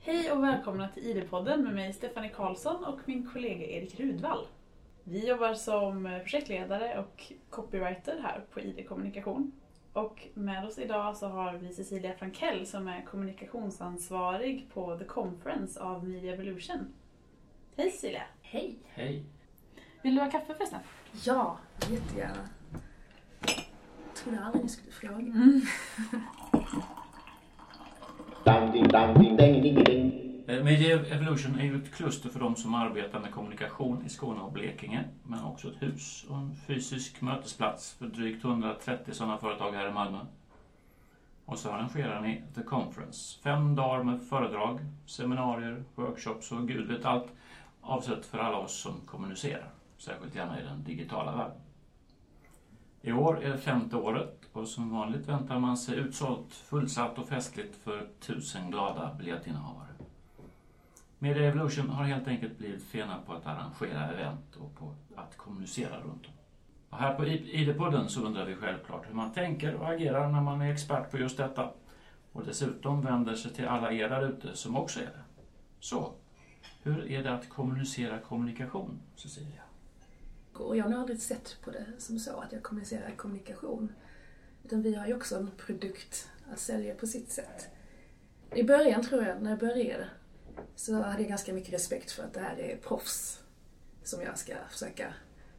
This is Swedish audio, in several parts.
Hej och välkomna till ID-podden med mig Stefanie Karlsson och min kollega Erik Rudvall. Vi jobbar som projektledare och copywriter här på ID Kommunikation. Och med oss idag så har vi Cecilia Frankell som är kommunikationsansvarig på The Conference av Media Evolution. Hej Cecilia! Hej! Hej. Vill du ha kaffe förresten? Ja, jättegärna. Jag trodde aldrig ni skulle fråga. Eh, Media Evolution är ju ett kluster för de som arbetar med kommunikation i Skåne och Blekinge, men också ett hus och en fysisk mötesplats för drygt 130 sådana företag här i Malmö. Och så arrangerar ni The Conference, fem dagar med föredrag, seminarier, workshops och gud vet allt, avsett för alla oss som kommunicerar, särskilt gärna i den digitala världen. I år är det femte året och som vanligt väntar man sig utsålt, fullsatt och festligt för tusen glada biljettinnehavare. Media Evolution har helt enkelt blivit fena på att arrangera event och på att kommunicera runt dem. Och här på ID-podden så undrar vi självklart hur man tänker och agerar när man är expert på just detta. Och dessutom vänder sig till alla er där ute som också är det. Så, hur är det att kommunicera kommunikation, Cecilia? Och jag har nog aldrig sett på det som så att jag kommunicerar kommunikation. Utan vi har ju också en produkt att sälja på sitt sätt. I början tror jag, när jag började, så hade jag ganska mycket respekt för att det här är proffs som jag ska försöka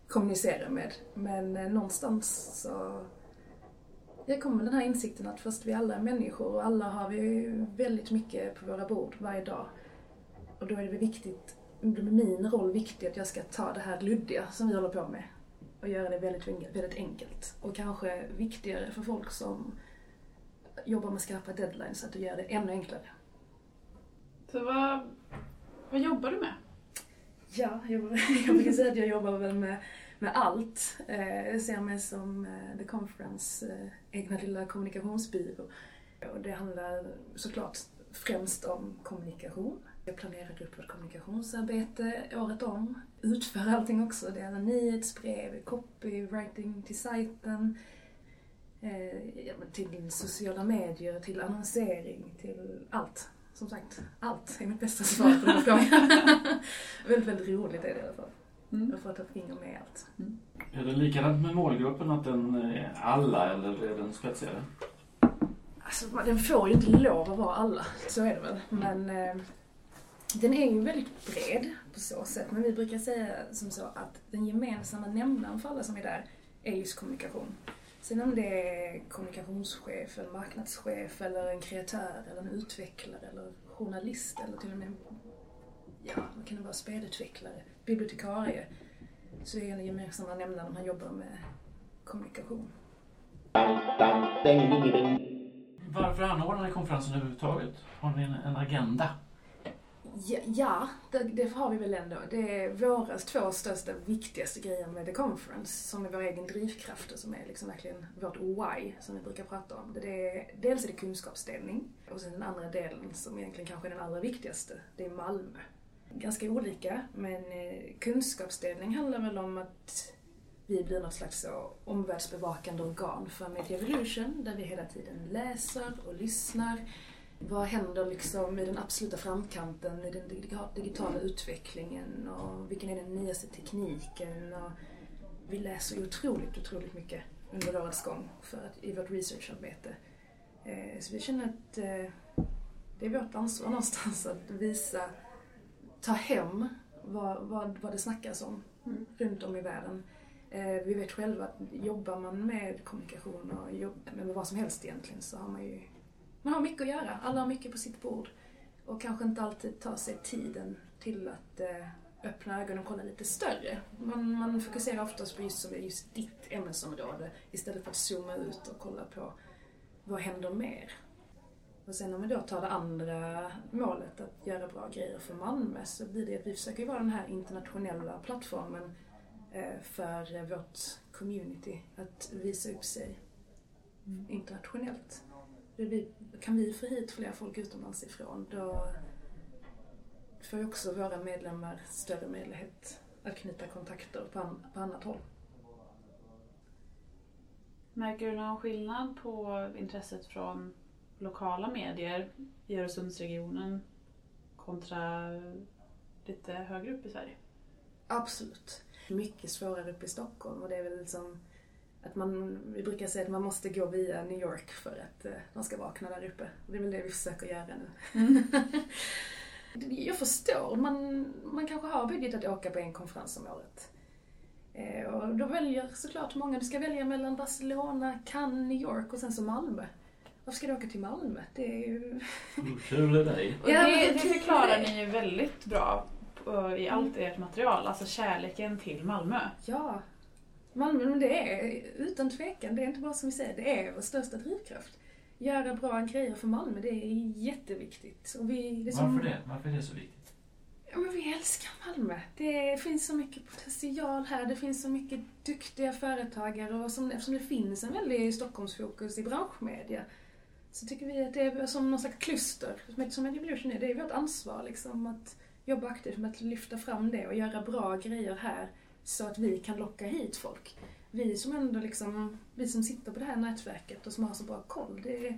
kommunicera med. Men eh, någonstans så jag kom med den här insikten att först vi alla är människor och alla har vi väldigt mycket på våra bord varje dag. Och då är det viktigt, min roll viktig att jag ska ta det här luddiga som vi håller på med och göra det väldigt, väldigt enkelt. Och kanske viktigare för folk som jobbar med skarpa deadlines att göra det ännu enklare. Så vad, vad jobbar du med? Ja, jag, jag brukar säga att jag jobbar väl med, med allt. Eh, Jag ser mig som eh, The Conference eh, egna lilla kommunikationsbyrå. Och det handlar såklart främst om kommunikation. Jag planerar upp vårt kommunikationsarbete året om. Utför allting också. Det är alla nyhetsbrev, copywriting till sajten, eh, till sociala medier, till annonsering, till allt. Som sagt, allt är mitt bästa svar på den frågan. väldigt, väldigt roligt är det i alla fall. Mm. Jag får ta finger med allt. Är det likadant med målgruppen, att den är alla eller är den spetsigare? Alltså, den får ju inte lov att vara alla, så är det väl. Men eh, den är ju väldigt bred på så sätt. Men vi brukar säga som så att den gemensamma nämnaren för alla som är där är just kommunikation. Sen om det är kommunikationschef, eller marknadschef, eller en kreatör, eller en utvecklare, eller journalist, eller till och med ja, vad kan det vara, spelutvecklare, bibliotekarie, så är den gemensamma nämnaren om man jobbar med kommunikation. Varför anordnar ni konferensen överhuvudtaget? Har ni en, en agenda? Ja, det, det har vi väl ändå. Det är våra två största, viktigaste grejer med The Conference, som är vår egen drivkraft och som är liksom verkligen vårt why, som vi brukar prata om. Det är, dels är det kunskapsdelning, och sen den andra delen, som egentligen kanske är den allra viktigaste, det är Malmö. Ganska olika, men eh, kunskapsdelning handlar väl om att vi blir något slags eh, omvärldsbevakande organ för Media Evolution, där vi hela tiden läser och lyssnar vad händer liksom i den absoluta framkanten i den digital- digitala utvecklingen och vilken är den nyaste tekniken och vi läser otroligt, otroligt mycket under årets gång för att, i vårt researcharbete. Eh, så vi känner att eh, det är vårt ansvar någonstans att visa, ta hem vad, vad, vad det snackas om Mm. runt om i världen. Eh, vi vet själva att jobbar man med kommunikation och jobb, med vad som helst egentligen så har man ju man har mycket att göra. Alla har mycket på sitt bord. Och kanske inte alltid tar sig tiden till att eh, öppna ögonen och kolla lite större. Man, man fokuserar oftast på just, som är just ditt ämnesområde istället för att zooma ut och kolla på vad händer mer. Och sen om vi då tar det andra målet, att göra bra grejer för Malmö, så blir det att vi försöker vara den här internationella plattformen eh, för vårt community att visa upp sig internationellt. Kan vi få hit fler folk utomlands ifrån, då får också våra medlemmar större möjlighet att knyta kontakter på, an, på annat håll. Märker du någon skillnad på intresset från lokala medier i Öresundsregionen kontra lite högre upp i Sverige? Absolut. Mycket svårare uppe i Stockholm och det är väl liksom att man, vi brukar säga att man måste gå via New York för att eh, de ska vakna där uppe. Det är väl det vi försöker göra nu. Mm. Jag förstår, man, man kanske har budget att åka på en konferens om året. Eh, och då väljer såklart många, du ska välja mellan Barcelona, Cannes, New York och sen så Malmö. Varför ska du åka till Malmö? Det är ju... Kul är dig. Och Ja, det, det förklarar ni ju väldigt bra i allt ert material, alltså kärleken till Malmö. Ja. Malmö, men det är utan tvekan, det är inte bara som vi säger, det är vår största drivkraft. Göra bra grejer för Malmö, det är jätteviktigt. Och vi, det som- Varför det? Varför är det så viktigt? Ja, men vi älskar Malmö. Det finns så mycket potential här, det finns så mycket duktiga företagare och som, eftersom det finns en väldig Stockholmsfokus i branschmedia så tycker vi att det är som någon slags kluster, som- som Evolution är. Det är vårt ansvar liksom att jobba aktivt med att lyfta fram det och göra bra grejer här så att vi kan locka hit folk. Vi som ändå liksom, vi som sitter på det här nätverket och som har så bra koll, är,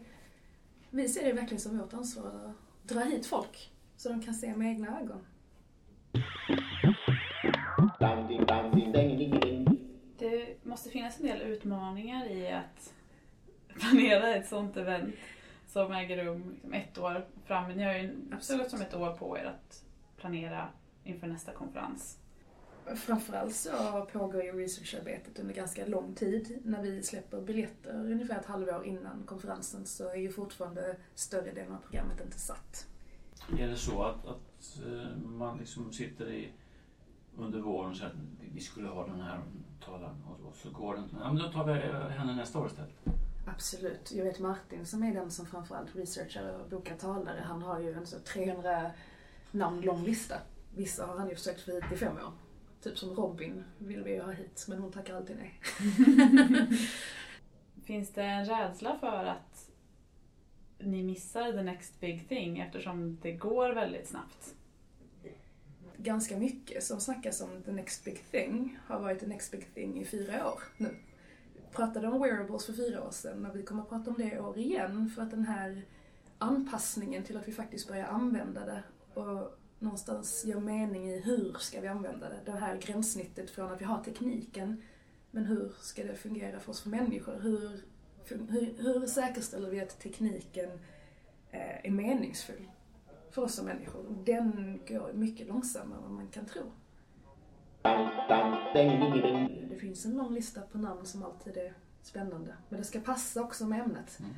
vi ser det verkligen som vårt ansvar att dra hit folk så de kan se med egna ögon. Det måste finnas en del utmaningar i att planera ett sånt event som äger rum liksom ett år fram. Ni har ju så gott som ett år på er att planera inför nästa konferens. Framförallt så pågår ju researcharbetet under ganska lång tid. När vi släpper biljetter ungefär ett halvår innan konferensen så är ju fortfarande större delen av programmet inte satt. Är det så att, att eh, man liksom sitter i, under våren och säger att vi skulle ha den här talaren och, så går det inte. Ja, men då tar vi henne nästa år istället. Absolut. Jag vet Martin som är den som framförallt researchar och bokar talare. Han har ju en så 300 namn lång lista. Vissa har han ju försökt få hit i fem år. Typ som Robin vill vi ju ha hit, men hon tackar alltid nej. Finns det en rädsla för att ni missar the next big thing eftersom det går väldigt snabbt? ganska mycket som snackas om the next big thing har varit the next big thing i fyra år nu. Vi pratade om wearables för fyra år sedan och vi kommer att prata om det i år igen för att den här anpassningen till att vi faktiskt börjar använda det och någonstans gör mening i hur ska vi använda det. Det här gränssnittet från att vi har tekniken men hur ska det fungera för oss för människor? Hur, hur, hur säkerställer vi att tekniken eh, är meningsfull? för oss som människor. Den går mycket långsammare än vad man kan tro. Det finns en lång lista på namn som alltid är spännande. Men det ska passa också med ämnet. Mm.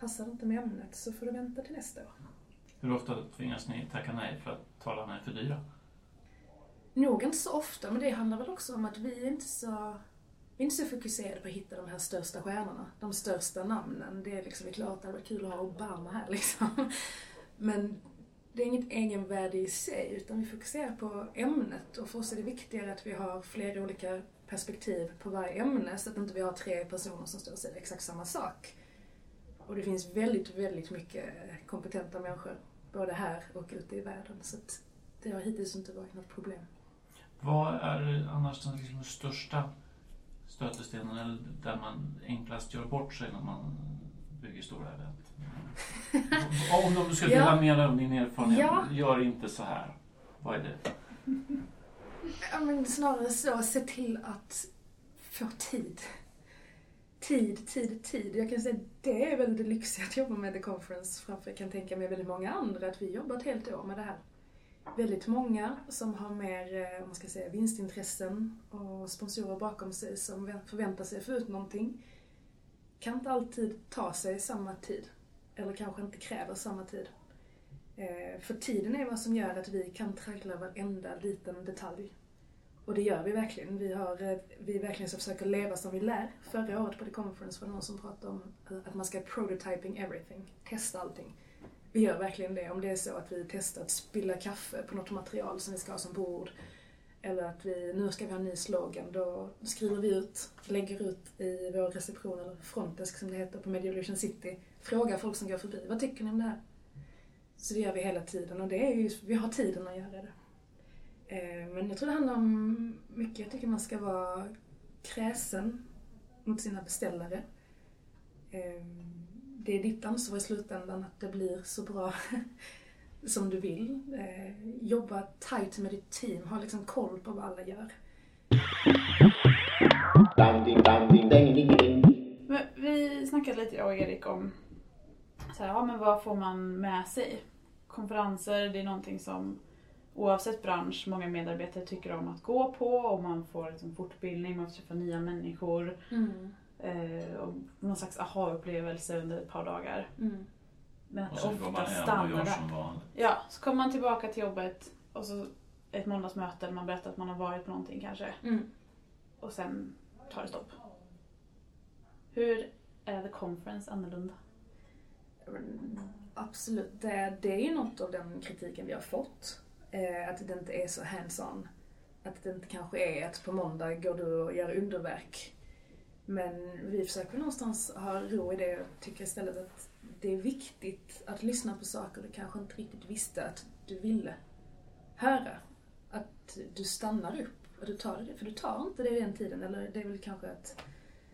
Passar det inte med ämnet så får du vänta till nästa år. Hur ofta tvingas ni tacka nej för att talarna är för dyra? Nog inte så ofta, men det handlar väl också om att vi är inte så, vi är inte så fokuserade på att hitta de här största stjärnorna. De största namnen. Det är liksom, det är klart det hade varit kul att ha Obama här liksom. Men det är inget egenvärde i sig, utan vi fokuserar på ämnet. Och för oss är det viktigare att vi har flera olika perspektiv på varje ämne, så att inte vi har tre personer som står och säger exakt samma sak. Och det finns väldigt, väldigt mycket kompetenta människor, både här och ute i världen. Så att det har hittills inte varit något problem. Vad är annars den liksom största stötestenen eller där man enklast gör bort sig när man bygger stora event? Om du ska dela Ja. med dig av din erfarenhet, Ja. gör inte så här. Vad är det? Ja, men snarare så, se till att få tid. Tid, tid, tid. Jag kan säga att det är väl det lyxiga att jobba med The Conference framför jag kan tänka mig väldigt många andra, att vi jobbar ett helt år med det här. Väldigt många som har mer, eh, om man ska säga, vinstintressen och sponsorer bakom sig som förväntar sig att få ut någonting. Kan inte alltid ta sig samma tid. Eller kanske inte kräver samma tid. Eh, för tiden är vad som gör att vi kan traggla varenda liten detalj. Och det gör vi verkligen. Vi, har, eh, vi verkligen så försöker leva som vi lär. Förra året på The Conference var det någon som pratade om att man ska prototyping everything. Testa allting. Vi gör verkligen det. Om det är så att vi testar att spilla kaffe på något material som vi ska ha som bord. Eller att vi, nu ska vi ha en ny slogan. Då skriver vi ut, lägger ut i vår reception, eller frontdesk som det heter på Mediolution City. Frågar folk som går förbi. Vad tycker ni om det här? Så det gör vi hela tiden och det är ju, vi har tiden att göra det. Eh, men jag tror det handlar om mycket, jag tycker man ska vara kräsen mot sina beställare. Eh, det är ditt ansvar i slutändan att det blir så bra som du vill. Eh, jobba tight med ditt team, ha liksom koll på vad alla gör. Men vi snackade lite jag och Erik om så här, ja, men vad får man med sig? Konferenser, det är någonting som oavsett bransch många medarbetare tycker om att gå på och man får liksom fortbildning, man får träffa nya människor eh, och någon slags aha-upplevelse under ett par dagar. Mm. Men att Och så går man hem och gör som vanligt. Ja, så kommer man tillbaka till jobbet och så ett måndagsmöte där man berättar att man har varit på någonting kanske Mm. och sen tar det stopp. Hur är The Conference annorlunda? Absolut, det, det är ju något av den kritiken vi har fått. Eh, att det inte är så hands-on. Att det inte kanske är att på måndag går du och gör underverk. Men vi försöker någonstans ha ro i det och tycker istället att det är viktigt att lyssna på saker du kanske inte riktigt visste att du ville höra. Att du stannar upp och du tar det, för du tar inte det den tiden. Eller det är väl kanske att,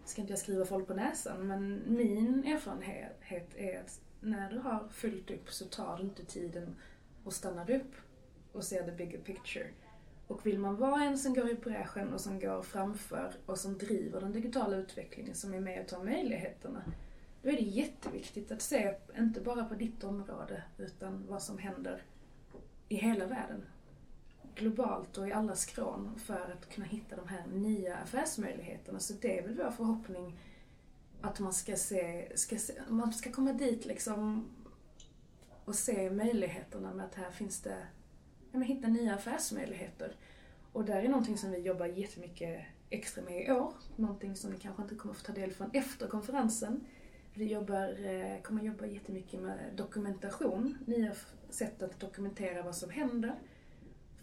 ska inte jag skriva folk på näsan, men min erfarenhet är att när du har fullt upp så tar du inte tiden och stannar upp och ser the bigger picture. Och vill man vara en som går i bräschen och som går framför och som driver den digitala utvecklingen, som är med och tar möjligheterna, då är det jätteviktigt att se inte bara på ditt område, utan vad som händer i hela världen. Globalt och i alla skrån för att kunna hitta de här nya affärsmöjligheterna. Så det är väl vår förhoppning att man ska se, ska se man ska komma dit liksom och se möjligheterna med att här finns det, men hitta nya affärsmöjligheter. Och där är någonting som vi jobbar jättemycket extra med i år. Någonting som ni kanske inte kommer få ta del från efter konferensen. Vi jobbar, eh, kommer jobba jättemycket med dokumentation, nya sätt att dokumentera vad som händer.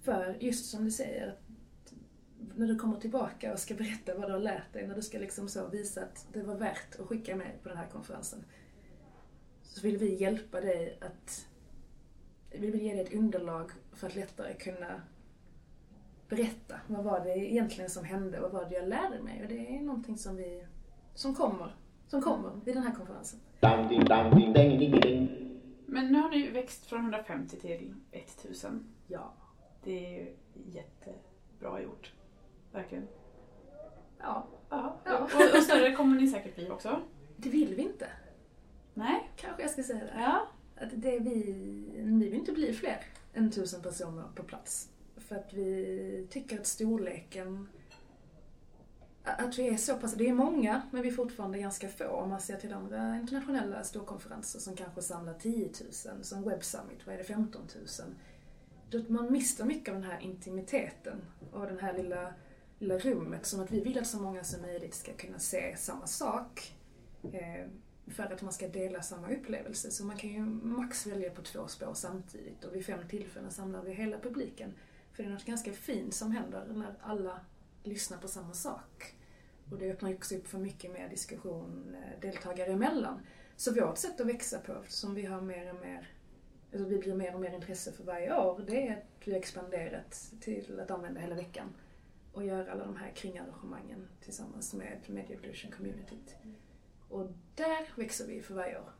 För just som du säger, när du kommer tillbaka och ska berätta vad du har lärt dig, när du ska liksom så visa att det var värt att skicka med på den här konferensen. Så vill vi hjälpa dig att, vi vill ge dig ett underlag för att lättare kunna berätta. Vad var det egentligen som hände? Vad var det jag lärde mig? Och det är någonting som vi, som kommer, som kommer vid den här konferensen. Men nu har ni växt från 150 till 1000. Ja. Det är ju jättebra gjort. Verkligen. Ja, Ja. Ja. Och, och större kommer ni säkert bli också. det vill vi inte. Nej? Kanske jag ska säga det. Ja. Att det vi, vi vill inte bli fler än tusen personer på plats. För att vi tycker att storleken, att vi är så pass, det är många men vi är fortfarande ganska få om man ser till andra internationella storkonferenser som kanske samlar 10 000, som Web Summit, vad är det, 15 000. Då man mister mycket av den här intimiteten och den här lilla, lilla rummet som att vi vill att så många som möjligt ska kunna se samma sak. Eh, för att man ska dela samma upplevelse. Så man kan ju max välja på två spår samtidigt och vid fem tillfällen samlar vi hela publiken. För det är något ganska fint som händer när alla lyssnar på samma sak. Och det öppnar ju också upp för mycket mer diskussion eh, deltagare emellan. Så vårt sätt att växa på, som vi har mer och mer, alltså vi blir mer och mer intresse för varje år, det är att vi har expanderat till att använda hela veckan och göra alla de här kringarrangemangen tillsammans med Media Evolution Communityt. Och där växer vi för varje år.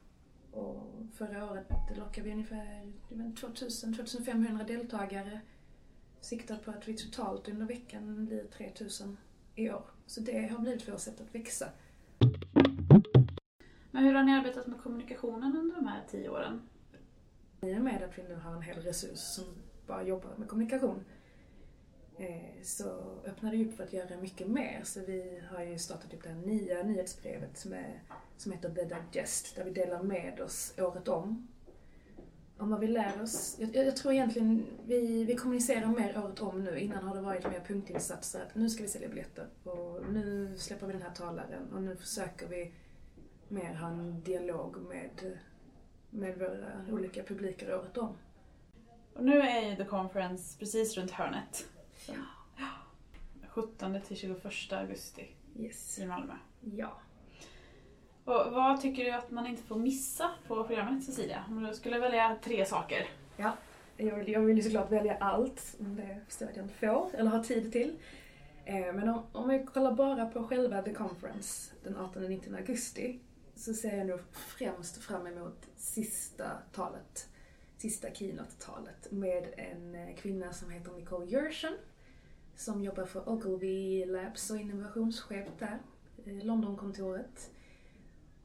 Och förra året lockade vi ungefär 2000-2500 deltagare. Siktar på att vi totalt under veckan blir 3000 i år. Så det har blivit vårt sätt att växa. Men hur har ni arbetat med kommunikationen under de här tio åren? I och med att vi nu har en hel resurs som bara jobbar med kommunikation Eh, så öppnar det upp för att göra mycket mer. Så vi har ju startat upp det här nya nyhetsbrevet som, är, som heter The Digest där vi delar med oss året om. Om vad vi lär oss. Jag, jag tror egentligen vi, vi kommunicerar mer året om nu. Innan har det varit mer punktinsatser. Att nu ska vi sälja biljetter och nu släpper vi den här talaren och nu försöker vi mer ha en dialog med med våra olika publiker året om. Och nu är ju The Conference precis runt hörnet. Ja. 17 till 21 augusti Yes. i Malmö. Ja. Och vad tycker du att man inte får missa på programmet Cecilia? Om du skulle välja tre saker. Jag vill, jag vill ju såklart välja allt, men det förstår jag inte får eller har tid till. Eh, Men om, om vi kollar bara på själva The Conference den 18-19 augusti så ser jag nog främst fram emot sista talet, sista keynote-talet med en eh, kvinna som heter Nicole Yersin som jobbar för Ogilvy Labs och innovationschef där, eh, Londonkontoret.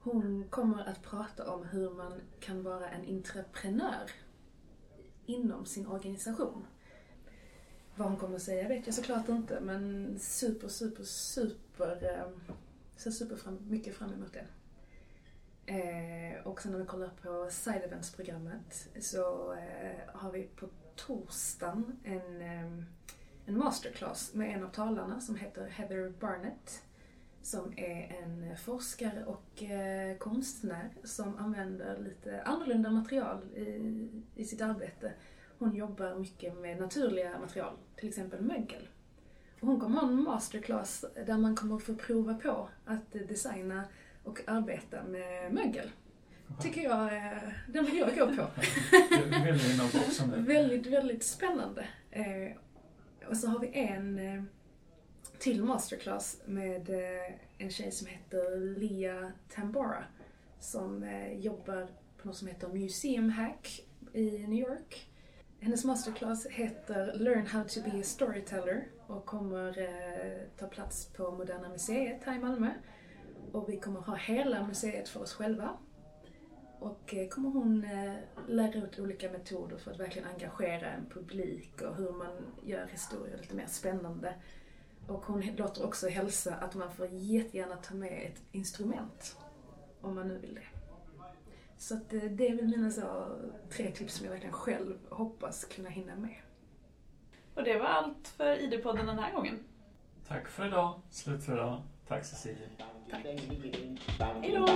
Hon kommer att prata om hur man kan vara en entreprenör inom sin organisation. Vad hon kommer att säga vet jag såklart inte, men super, super, super, eh, ser super fram, mycket fram emot det. Eh, och sen när vi kollar på side events-programmet så eh, har vi på torsdagen en, eh, en masterclass med en av talarna som heter Heather Barnett som är en forskare och eh, konstnär som använder lite annorlunda material i, i sitt arbete. Hon jobbar mycket med naturliga material, till exempel mögel. Och hon kommer ha en masterclass där man kommer få prova på att designa och arbeta med mögel. Tycker jag, eh, den vill jag gå på. Väldigt, väldigt spännande. Eh, och så har vi en eh, till masterclass med eh, en tjej som heter Lia Tambora som eh, jobbar på något som heter Museum Hack i New York. Hennes masterclass heter Learn how to be a storyteller och kommer eh, ta plats på Moderna Museet här i Malmö. Och vi kommer ha hela museet för oss själva. Och eh, kommer hon eh, lära ut olika metoder för att verkligen engagera en publik och hur man gör historier lite mer spännande. Och hon låter också hälsa att man får jättegärna ta med ett instrument. Om man nu vill det. Så att eh, det är väl mina så, tre tips som jag verkligen själv hoppas kunna hinna med. Och det var allt för ID-podden den här gången. Tack för idag. Slut för idag. Tack Cecilia. Hello.